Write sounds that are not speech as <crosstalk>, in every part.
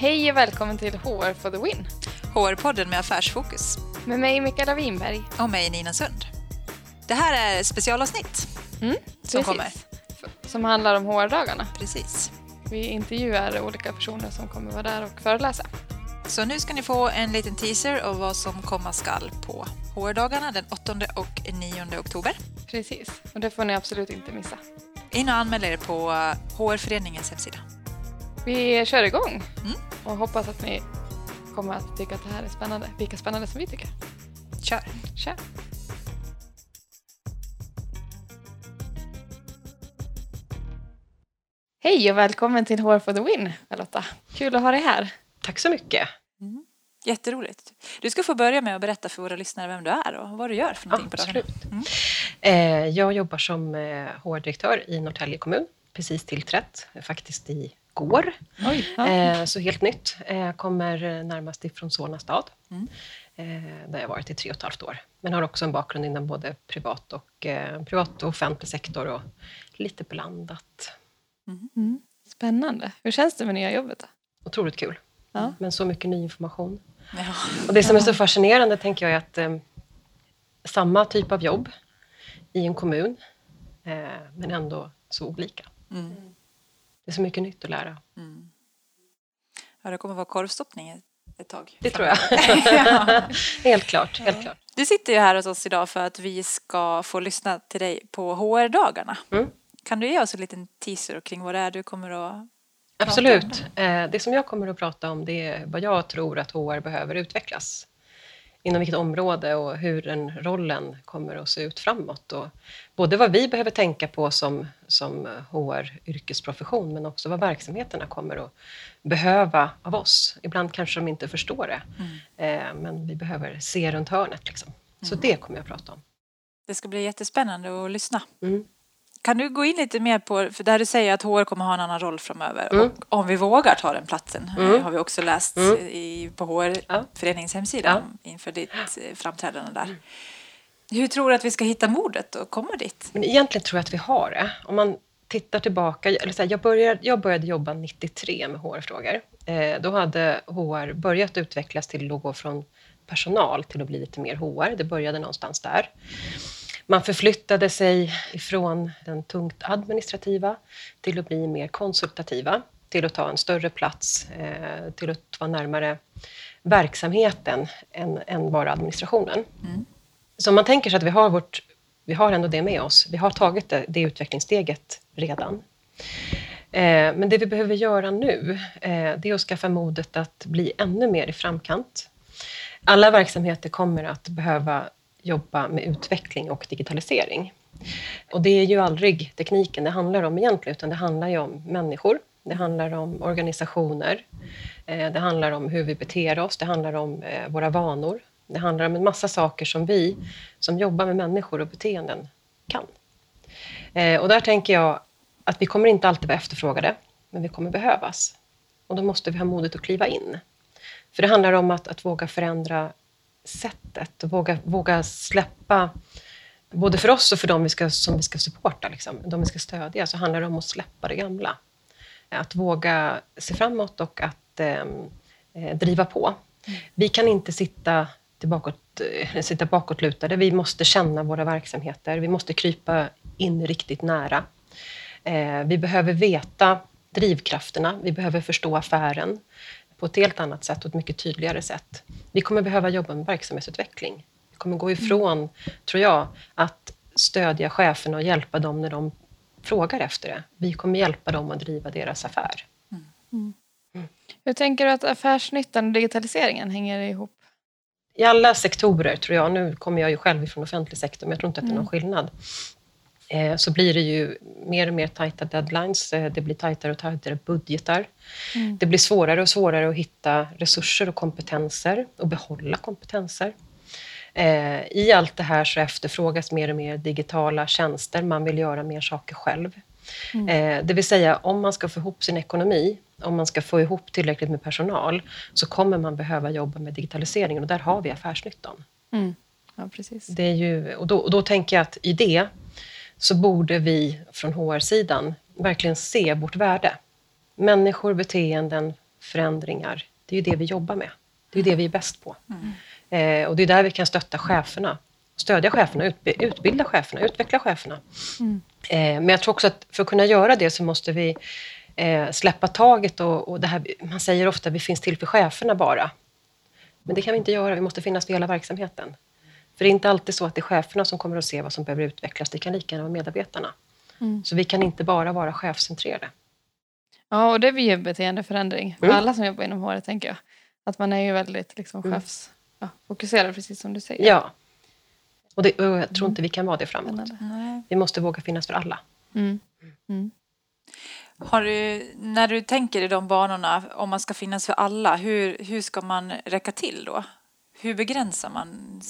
Hej och välkommen till HR for the win. HR-podden med affärsfokus. Med mig Mikaela Winberg. Och mig Nina Sund. Det här är specialavsnitt mm, som kommer. Som handlar om HR-dagarna. Precis. Vi intervjuar olika personer som kommer vara där och föreläsa. Så nu ska ni få en liten teaser av vad som komma skall på HR-dagarna den 8 och 9 oktober. Precis, och det får ni absolut inte missa. In och anmäl er på HR-föreningens hemsida. Vi kör igång Mm. Och hoppas att ni kommer att tycka att det här är spännande. Lika spännande som vi tycker. Kör! Kör! Hej och välkommen till HR for the win, Charlotta. Kul att ha dig här. Tack så mycket. Jätteroligt. Du ska få börja med att berätta för våra lyssnare vem du är och vad du gör för någonting på dagarna. Absolut. Mm. Eh, Jag jobbar som eh, HR-direktör i Norrtälje kommun. Precis tillträtt, faktiskt igår. Oj, ja. Eh, Så helt nytt. Eh, Kommer eh, närmast ifrån Solna stad. Mm. Där jag varit i tre och ett halvt år. Men har också en bakgrund inom både privat och, privat och offentlig sektor och lite blandat. Mm. Spännande. Hur känns det med nya jobbet? Då? Otroligt kul. Ja. Men så mycket ny information. Ja. Och det som är så fascinerande tänker jag är att eh, samma typ av jobb i en kommun, eh, men ändå så olika. Mm. Det är så mycket nytt att lära. Mm. ja, det kommer vara korvstoppning ett, ett tag. Det tror jag. Ja. <laughs> helt klart. Helt klart. Du sitter ju här hos oss idag för att vi ska få lyssna till dig på HR-dagarna. Mm. Kan du ge oss en liten teaser kring vad det är du kommer att Absolut. Eh, det som jag kommer att prata om det är vad jag tror att HR behöver utvecklas. Inom vilket område och hur den rollen kommer att se ut framåt. Och både vad vi behöver tänka på som, som HR-yrkesprofession men också vad verksamheterna kommer att behöva av oss. Ibland kanske de inte förstår det, eh, men vi behöver se runt hörnet. Liksom. Så det kommer jag att prata om. Det ska bli jättespännande att lyssna. Mm. Kan du gå in lite mer på, för där du säger att HR kommer ha en annan roll framöver Mm. och om vi vågar ta den platsen Mm. eh, har vi också läst Mm. i, på HR-föreningens hemsida Ja. Mm. inför ditt eh, framträdande där. Hur tror du att vi ska hitta modet och komma dit? Men egentligen tror jag att vi har det. Om man tittar tillbaka, eller så här, jag, började, jag började jobba 93 med HR-frågor. Eh, då hade HR börjat utvecklas till att gå från personal till att bli lite mer HR. Det började någonstans där. Man förflyttade sig ifrån den tungt administrativa till att bli mer konsultativa, till att ta en större plats, eh, till att vara närmare verksamheten än, än bara administrationen. Så om man tänker sig att vi har, vårt, vi har ändå det med oss. Vi har tagit det, det utvecklingssteget redan. Eh, men det vi behöver göra nu, eh, det är att skaffa modet att bli ännu mer i framkant. Alla verksamheter kommer att behöva jobba med utveckling och digitalisering. Och det är ju aldrig tekniken det handlar om egentligen, utan det handlar ju om människor. Det handlar om organisationer. Eh, det handlar om hur vi beter oss. Det handlar om eh, våra vanor. Det handlar om en massa saker som vi som jobbar med människor och beteenden kan. Eh, och där tänker jag att vi kommer inte alltid vara efterfrågade, men vi kommer behövas. Och då måste vi ha modet att kliva in. För det handlar om att, att våga förändra sättet och våga, våga släppa, både för oss och för dem vi ska, som vi ska supporta, liksom, de vi ska stödja, så handlar det om att släppa det gamla. Att våga se framåt och att ehm, eh, driva på. Vi kan inte sitta, tillbakåt, eh, sitta bakåtlutade. Vi måste känna våra verksamheter. Vi måste krypa in riktigt nära. Eh, vi behöver veta drivkrafterna. Vi behöver förstå affären på ett helt annat sätt och ett mycket tydligare sätt. Vi kommer behöva jobba med verksamhetsutveckling. Vi kommer gå ifrån, tror jag, att stödja cheferna och hjälpa dem när de frågar efter det. Vi kommer hjälpa dem att driva deras affär. Hur tänker du att affärsnyttan och digitaliseringen hänger ihop? I alla sektorer, tror jag, nu kommer jag ju själv ifrån offentlig sektor, men jag tror inte att det är någon skillnad, eh, så blir det ju mer och mer tajta deadlines. eh, Det blir tajtare och tajtare budgetar. Det blir svårare och svårare att hitta resurser och kompetenser och behålla kompetenser. Eh, I allt det här så efterfrågas mer och mer digitala tjänster. Man vill göra mer saker själv. Eh, det vill säga, om man ska få ihop sin ekonomi, om man ska få ihop tillräckligt med personal, så kommer man behöva jobba med digitaliseringen och där har vi affärsnyttan. Mm. Ja, precis. Det är ju, och, då, och då tänker jag att i det så borde vi från HR-sidan verkligen se vårt värde. Människor, beteenden, förändringar, det är ju det vi jobbar med. Det är det vi är bäst på. Eh, och det är där vi kan stötta cheferna. Stödja cheferna, utbi- utbilda cheferna, utveckla cheferna. Eh, men jag tror också att för att kunna göra det så måste vi eh, släppa taget och, och det här, man säger ofta att vi finns till för cheferna bara. Men det kan vi inte göra, vi måste finnas för hela verksamheten. För det är inte alltid så att det är cheferna som kommer att se vad som behöver utvecklas, det kan lika gärna vara medarbetarna. Mm. Så vi kan inte bara vara chefscentrerade. Ja, och det blir ju beteendeförändring för Mm. alla som jobbar inom HR, tänker jag. Att man är ju väldigt liksom, Mm. chefs, ja, fokuserad, precis som du säger. Ja. Och, det, och jag tror inte vi kan vara det framåt. Vi måste våga finnas för alla. Mm. Mm. Har du, när du tänker i de banorna, om man ska finnas för alla, hur, hur ska man räcka till då? Hur begränsar man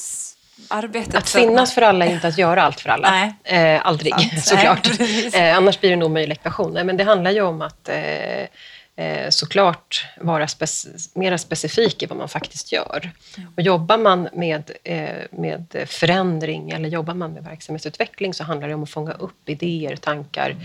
arbetet? Att finnas för alla är inte att göra allt för alla. Nej. Eh, aldrig, Sant. <laughs> såklart. Nej, eh, annars blir det en omöjlig ekvation. Nej, Men det handlar ju om att eh, eh, såklart vara spec- mera specifik i vad man faktiskt gör. Och jobbar man med, eh, med förändring eller jobbar man med verksamhetsutveckling så handlar det om att fånga upp idéer, tankar,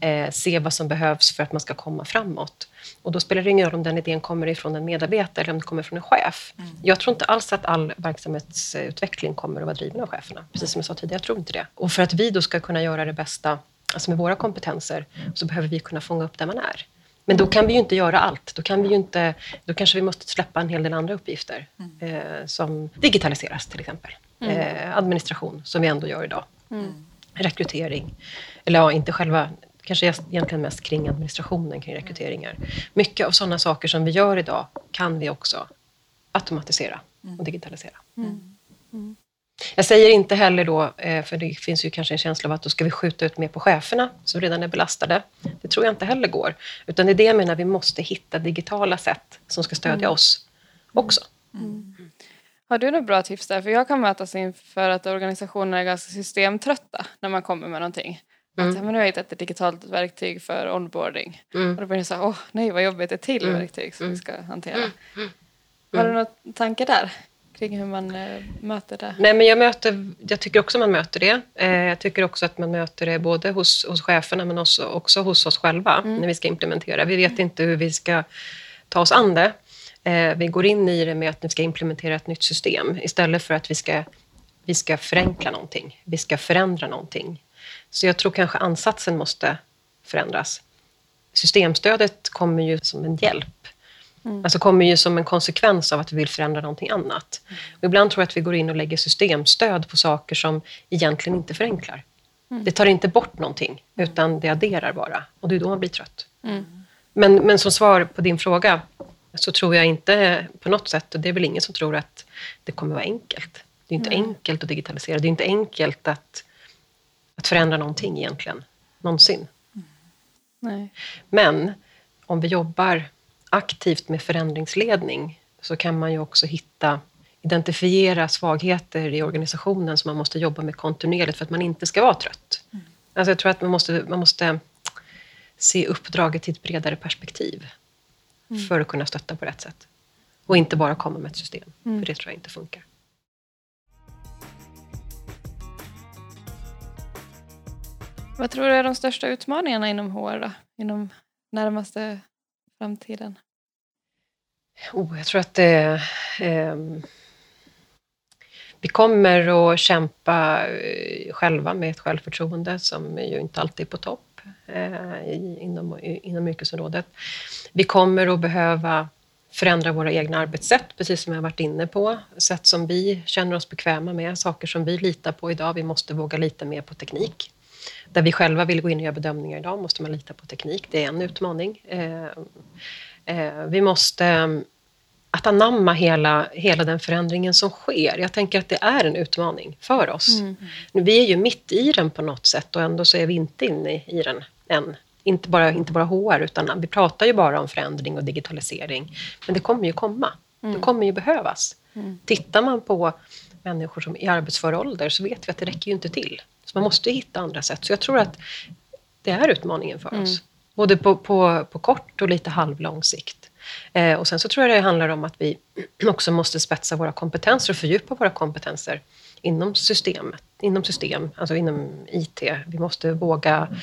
eh, se vad som behövs för att man ska komma framåt. Och då spelar det ingen roll om den idén kommer ifrån en medarbetare eller om det kommer från en chef. Jag tror inte alls att all verksamhetsutveckling kommer att vara driven av cheferna. Precis som jag sa tidigare, jag tror inte det. Och för att vi då ska kunna göra det bästa alltså med våra kompetenser så behöver vi kunna fånga upp där man är. Men då kan vi ju inte göra allt. Då, kan vi ju inte, då kanske vi måste släppa en hel del andra uppgifter. Eh, som digitaliseras till exempel. Eh, administration, som vi ändå gör idag. Rekrytering. Eller ja, inte själva, kanske egentligen mest kring administrationen kring rekryteringar. Mycket av sådana saker som vi gör idag kan vi också automatisera och digitalisera. Jag säger inte heller då, eh, för det finns ju kanske en känsla av att då ska vi skjuta ut mer på cheferna som redan är belastade. Det tror jag inte heller går. Utan det är det jag menar, vi måste hitta digitala sätt som ska stödja oss också. Har du några bra tips där? För jag kan mötas inför att organisationer är ganska systemtrötta när man kommer med någonting. Mm. Att, men nu har jag hittat ett digitalt verktyg för onboarding. Mm. Och då blir det så här, åh nej vad jobbigt, ett till Mm. verktyg som vi ska hantera. Mm. Har du några tankar där? Kring hur man eh, möter det? Nej, men jag, möter, jag tycker också man möter det. Eh, jag tycker också att man möter det både hos, hos cheferna men också, också hos oss själva när vi ska implementera. Vi vet inte hur vi ska ta oss an det. Eh, vi går in i det med att vi ska implementera ett nytt system istället för att vi ska, vi ska förenkla någonting. Vi ska förändra någonting. Så jag tror kanske ansatsen måste förändras. Systemstödet kommer ju som en hjälp. Alltså kommer ju som en konsekvens av att vi vill förändra någonting annat. Och ibland tror jag att vi går in och lägger systemstöd på saker som egentligen inte förenklar. Det tar inte bort någonting, utan det adderar bara. Och det är då man blir trött. Men, men som svar på din fråga så tror jag inte på något sätt, och det är väl ingen som tror att det kommer vara enkelt. Det är inte enkelt att digitalisera. Det är inte enkelt att, att förändra någonting egentligen, någonsin. Nej. Men om vi jobbar aktivt med förändringsledning så kan man ju också hitta, identifiera svagheter i organisationen som man måste jobba med kontinuerligt för att man inte ska vara trött. Alltså jag tror att man måste, man måste se uppdraget i ett bredare perspektiv för att kunna stötta på rätt sätt. Och inte bara komma med ett system, för det tror jag inte funkar. Vad tror du är de största utmaningarna inom HR då? Inom närmaste framtiden? Oh, jag tror att det... Eh, ehm, vi kommer att kämpa eh, själva med ett självförtroende som ju inte alltid är på topp eh, inom, inom yrkesområdet. Vi kommer att behöva förändra våra egna arbetssätt, precis som jag varit inne på. Sätt som vi känner oss bekväma med, saker som vi litar på idag. Vi måste våga lita mer på teknik. Där vi själva vill gå in och göra bedömningar idag måste man lita på teknik. Det är en utmaning. Eh, vi måste mm, att anamma hela, hela den förändringen som sker. Jag tänker att det är en utmaning för oss. Nu, Vi är ju mitt i den på något sätt och ändå så är vi inte inne i den än. Inte bara, inte bara HR, utan vi pratar ju bara om förändring och digitalisering. Men det kommer ju komma. Det kommer ju behövas. Tittar man på människor som i arbetsför ålder så vet vi att det räcker ju inte till. Så man måste ju hitta andra sätt. Så jag tror att det är utmaningen för oss. Både på, på, på kort och lite halvlång sikt. Eh, och sen så tror jag det handlar om att vi <clears throat> också måste spetsa våra kompetenser och fördjupa våra kompetenser inom systemet, inom system, alltså inom IT. Vi måste våga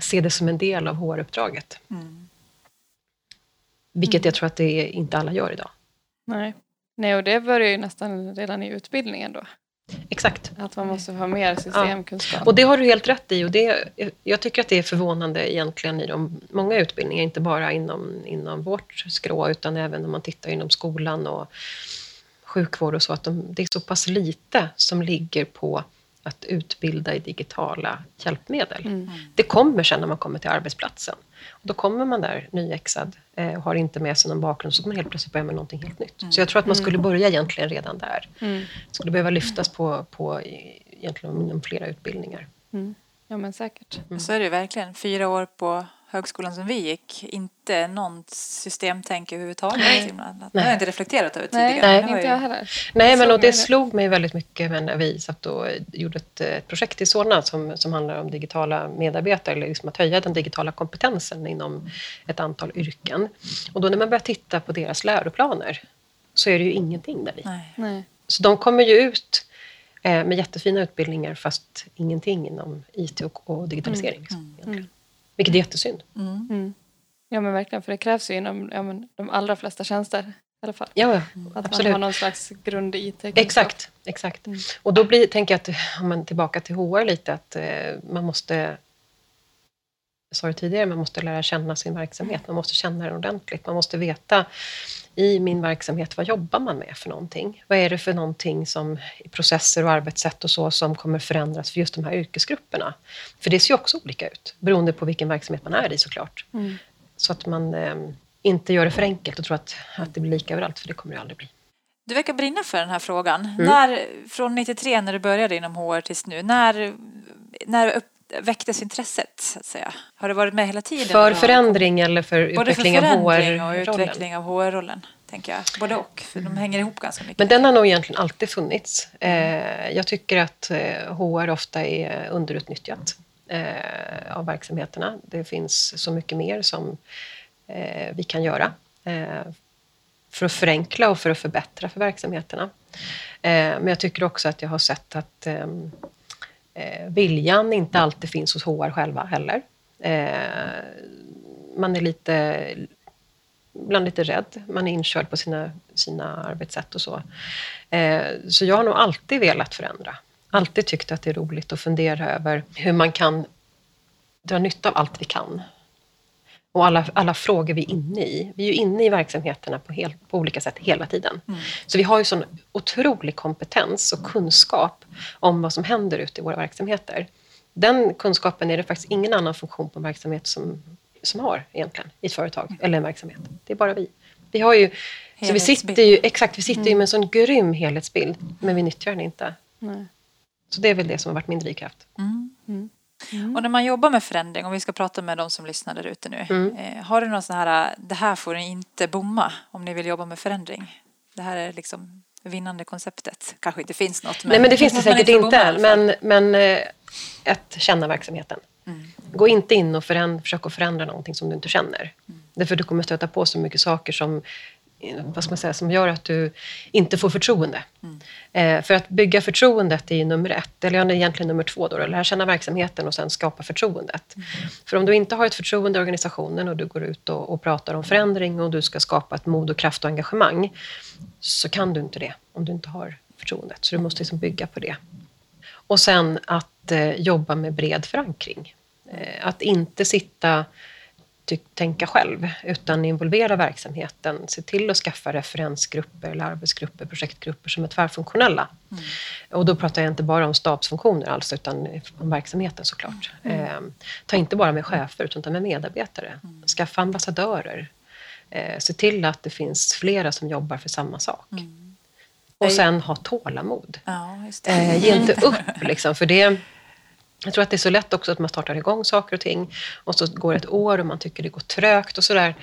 se det som en del av HR-uppdraget. Vilket jag tror att det inte alla gör idag. Nej. Nej, och det börjar ju nästan redan i utbildningen då. Exakt. Att man måste ha mer systemkunskap. Och det har du helt rätt i. Och det, jag tycker att det är förvånande egentligen i de många utbildningar, inte bara inom, inom vårt skrå, utan även om man tittar inom skolan och sjukvård och så, att de, det är så pass lite som ligger på att utbilda i digitala hjälpmedel. Mm. Det kommer sen när man kommer till arbetsplatsen. Och då kommer man där nyexad eh, och har inte med sig någon bakgrund, så kommer man helt plötsligt börja med någonting helt nytt. Så jag tror att man skulle börja egentligen redan där. Mm. Det skulle behöva lyftas på, på egentligen inom flera utbildningar. Mm. Ja, men säkert. Så är det ju verkligen. Fyra år på högskolan som vi gick, inte någon systemtänk överhuvudtaget. Nej. Det har jag inte reflekterat över tidigare. Nej. Inte ju- jag heller. Nej, men och det slog mig väldigt mycket när vi satt och gjorde ett, eh, ett projekt i Solna som, som handlar om digitala medarbetare, eller liksom att höja den digitala kompetensen inom ett antal yrken. Och då när man börjar titta på deras läroplaner så är det ju ingenting där i. Nej. Nej. Så de kommer ju ut eh, med jättefina utbildningar fast ingenting inom IT och, och digitalisering. egentligen. Mm. Vilket är jättesynd. Mm. Mm. Ja, men verkligen. För det krävs ju inom ja, men, de allra flesta tjänster i alla fall. Ja, ja, Att man absolut. har någon slags grund i IT. Exakt, exakt. Mm. Och då blir, tänker jag att, om man tillbaka till HR lite, att eh, man måste, jag sa det tidigare, man måste lära känna sin verksamhet. Man måste känna den ordentligt. Man måste veta i min verksamhet, vad jobbar man med för någonting? Vad är det för någonting som i processer och arbetssätt och så som kommer förändras för just de här yrkesgrupperna? För det ser ju också olika ut, beroende på vilken verksamhet man är i såklart. Mm. Så att man eh, inte gör det för enkelt och tror att, att det blir lika överallt, för det kommer det aldrig bli. Du verkar brinna för den här frågan. När, från 93 när du började inom HR tills nu, när, när väcktes intresset? Så att säga? Har du varit med hela tiden? För förändring eller för Både för utveckling av förändring och HR-rollen? utveckling av HR-rollen, tänker jag. Både och, för de hänger ihop ganska mycket. Men den har nog egentligen alltid funnits. Eh, jag tycker att eh, HR ofta är underutnyttjat eh, av verksamheterna. Det finns så mycket mer som eh, vi kan göra eh, för att förenkla och för att förbättra för verksamheterna. Eh, men jag tycker också att jag har sett att eh, viljan inte alltid finns hos HR själva heller. Eh, man är lite ibland lite rädd. Man är inkörd på sina, sina arbetssätt och så. Eh, så jag har nog alltid velat förändra. Alltid tyckt att det är roligt att fundera över hur man kan dra nytta av allt vi kan. Och alla, alla frågor vi är inne i. Vi är ju inne i verksamheterna på, hel, på olika sätt hela tiden. Så vi har ju sån otrolig kompetens och kunskap om vad som händer ute i våra verksamheter. Den kunskapen är det faktiskt ingen annan funktion på en verksamhet som, som har egentligen i ett företag eller en verksamhet. Det är bara vi. Vi har ju, så vi sitter ju, exakt, vi sitter ju med en sån grym helhetsbild, men vi nyttjar den inte. Nej. Så det är väl det som har varit min drivkraft. Mm. Och när man jobbar med förändring, om vi ska prata med de som lyssnar där ute nu. Mm. Eh, har du någon sån här, det här får ni inte bomma om ni vill jobba med förändring? Det här är liksom vinnande konceptet. Kanske inte finns något. Nej, men det finns det <laughs> säkert inte. fall. Men, men eh, att känna verksamheten. Mm. Gå inte in och föränd, försök att förändra någonting som du inte känner. Därför du kommer stöta på så mycket saker som, eh, vad ska man säga, som gör att du inte får förtroende. Eh, för att bygga förtroendet är ju nummer ett, eller ja, egentligen nummer två. Då, då, lära känna verksamheten och sen skapa förtroendet. För om du inte har ett förtroende i organisationen och du går ut och, och pratar om förändring och du ska skapa ett mod och kraft och engagemang så kan du inte det om du inte har förtroendet. Så du måste liksom bygga på det. Och sen att eh, jobba med bred förankring. Eh, att inte sitta tänka själv, utan involvera verksamheten. Se till att skaffa referensgrupper, eller arbetsgrupper, projektgrupper som är tvärfunktionella. Och då pratar jag inte bara om stabsfunktioner alls, utan om verksamheten såklart. Eh, ta inte bara med chefer, utan ta med medarbetare. Skaffa ambassadörer. Eh, se till att det finns flera som jobbar för samma sak. Och sen ha tålamod. Ja, just det. Eh, ge inte upp, <laughs> liksom, för det... Jag tror att det är så lätt också att man startar igång saker och ting och så går ett år och man tycker det går trögt och sådär.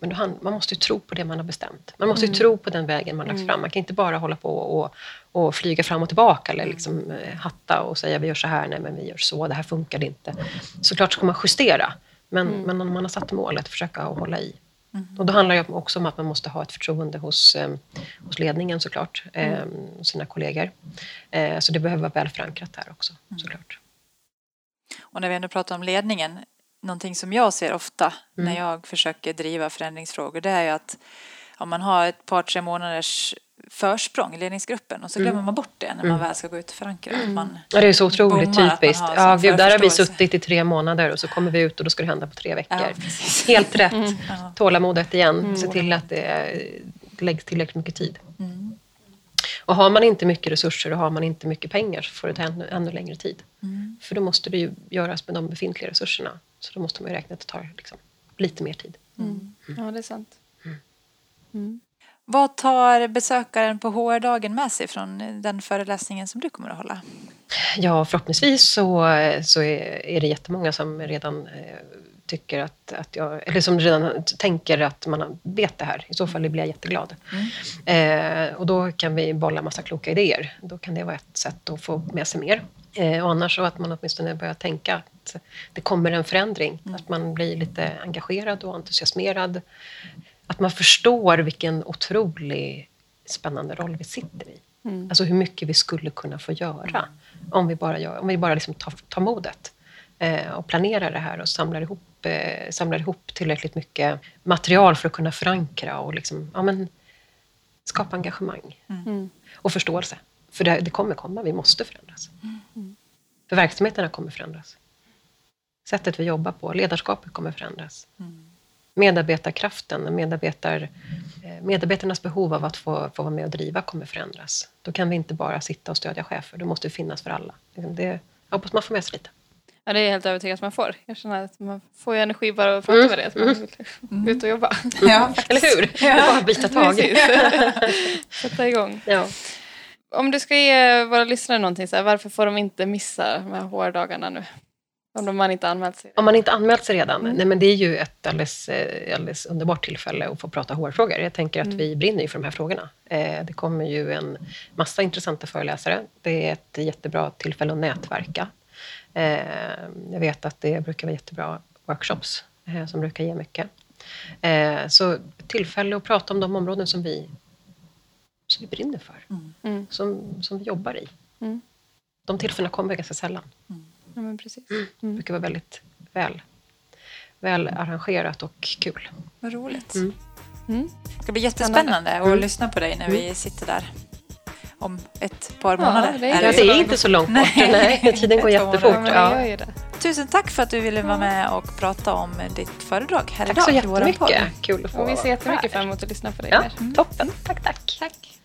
Men då han, man måste ju tro på det man har bestämt. Man måste ju tro på den vägen man har lagt fram. Man kan inte bara hålla på och, och flyga fram och tillbaka eller liksom, eh, hatta och säga vi gör så här, nej men vi gör så, det här funkar inte. Såklart ska man justera, men, men om man har satt målet, försöka att hålla i. Och då handlar det också om att man måste ha ett förtroende hos, eh, hos ledningen såklart, eh, och sina kollegor. Eh, så det behöver vara väl förankrat där också, såklart. Och när vi ändå pratar om ledningen, någonting som jag ser ofta Mm. när jag försöker driva förändringsfrågor det är ju att om man har ett par tre månaders försprång i ledningsgruppen och så glömmer man bort det när man väl ska gå ut och förankra. Att man, Ja, det är så otroligt typiskt. Ja, gud, där har vi suttit i tre månader och så kommer vi ut och då ska det hända på tre veckor. Ja. Helt rätt. Ja. Tålamodet igen. Se till att det läggs tillräckligt mycket tid. Mm. Och har man inte mycket resurser och har man inte mycket pengar så får det ta ännu, ännu längre tid. Mm. För då måste det ju göras med de befintliga resurserna. Så då måste man ju räkna att det tar liksom lite mer tid. Ja, det är sant. Mm. Vad tar besökaren på HR-dagen med sig från den föreläsningen som du kommer att hålla? Ja, förhoppningsvis så, så är, är det jättemånga som redan eh, tycker att, att jag, eller som redan tänker att man vet det här. I så fall blir jag jätteglad. Eh, och då kan vi bolla massa kloka idéer. Då kan det vara ett sätt att få med sig mer. Eh, och annars så att man åtminstone börjar tänka att det kommer en förändring. Att man blir lite engagerad och entusiasmerad. Att man förstår vilken otrolig spännande roll vi sitter i. Alltså hur mycket vi skulle kunna få göra om vi bara, gör, om vi bara liksom tar, tar modet eh, och planerar det här och samlar ihop, eh, samlar ihop tillräckligt mycket material för att kunna förankra och liksom, ja, men, skapa engagemang Mm. och förståelse. För det, det kommer komma, vi måste förändras. För verksamheterna kommer förändras. Sättet vi jobbar på, ledarskapet kommer förändras. Medarbetarkraften, medarbetar, eh, medarbetarnas behov av att få, få vara med och driva kommer förändras. Då kan vi inte bara sitta och stödja chefer, då måste det finnas för alla. Det, jag hoppas man får med sig lite. Ja, det är jag helt övertygad att man får. Jag känner att man får ju energi bara att prata Mm. med det. Att man vill gå ut och jobba. Ja, <laughs> Eller hur? Är bara byta tag. <laughs> Sätta igång. Ja. Om du ska ge våra lyssnare någonting, så här, varför får de inte missa de här HR-dagarna nu? Om man inte anmält sig. Om man inte anmält sig redan, nej, men det är ju ett alldeles, eh, alldeles underbart tillfälle att få prata HR-frågor. Jag tänker att vi brinner ju för de här frågorna. Eh, Det kommer ju en massa intressanta föreläsare. Det är ett jättebra tillfälle att nätverka. Eh, Jag vet att det brukar vara jättebra workshops eh, som brukar ge mycket. Eh, Så tillfälle att prata om de områden som vi, som vi brinner för, Mm. som, som vi jobbar i. Mm. De tillfällena kommer ganska sällan. Ja, men precis. Det brukar vara väldigt väl, väl arrangerat och kul. Vad roligt. Mm. Mm. Det ska bli jättespännande att Mm. lyssna på dig när vi sitter där om ett par månader. det är så det långt är inte så långt bort. Nej. Nej, <laughs> tiden går jättefort. Ja, det det. Tusen tack för att du ville vara med och prata om ditt föredrag här Tack idag så våran podd. jättemycket. Kul att få Och vi ser jättemycket fram emot att lyssna på dig Ja, mer. toppen. Tack, tack. Tack.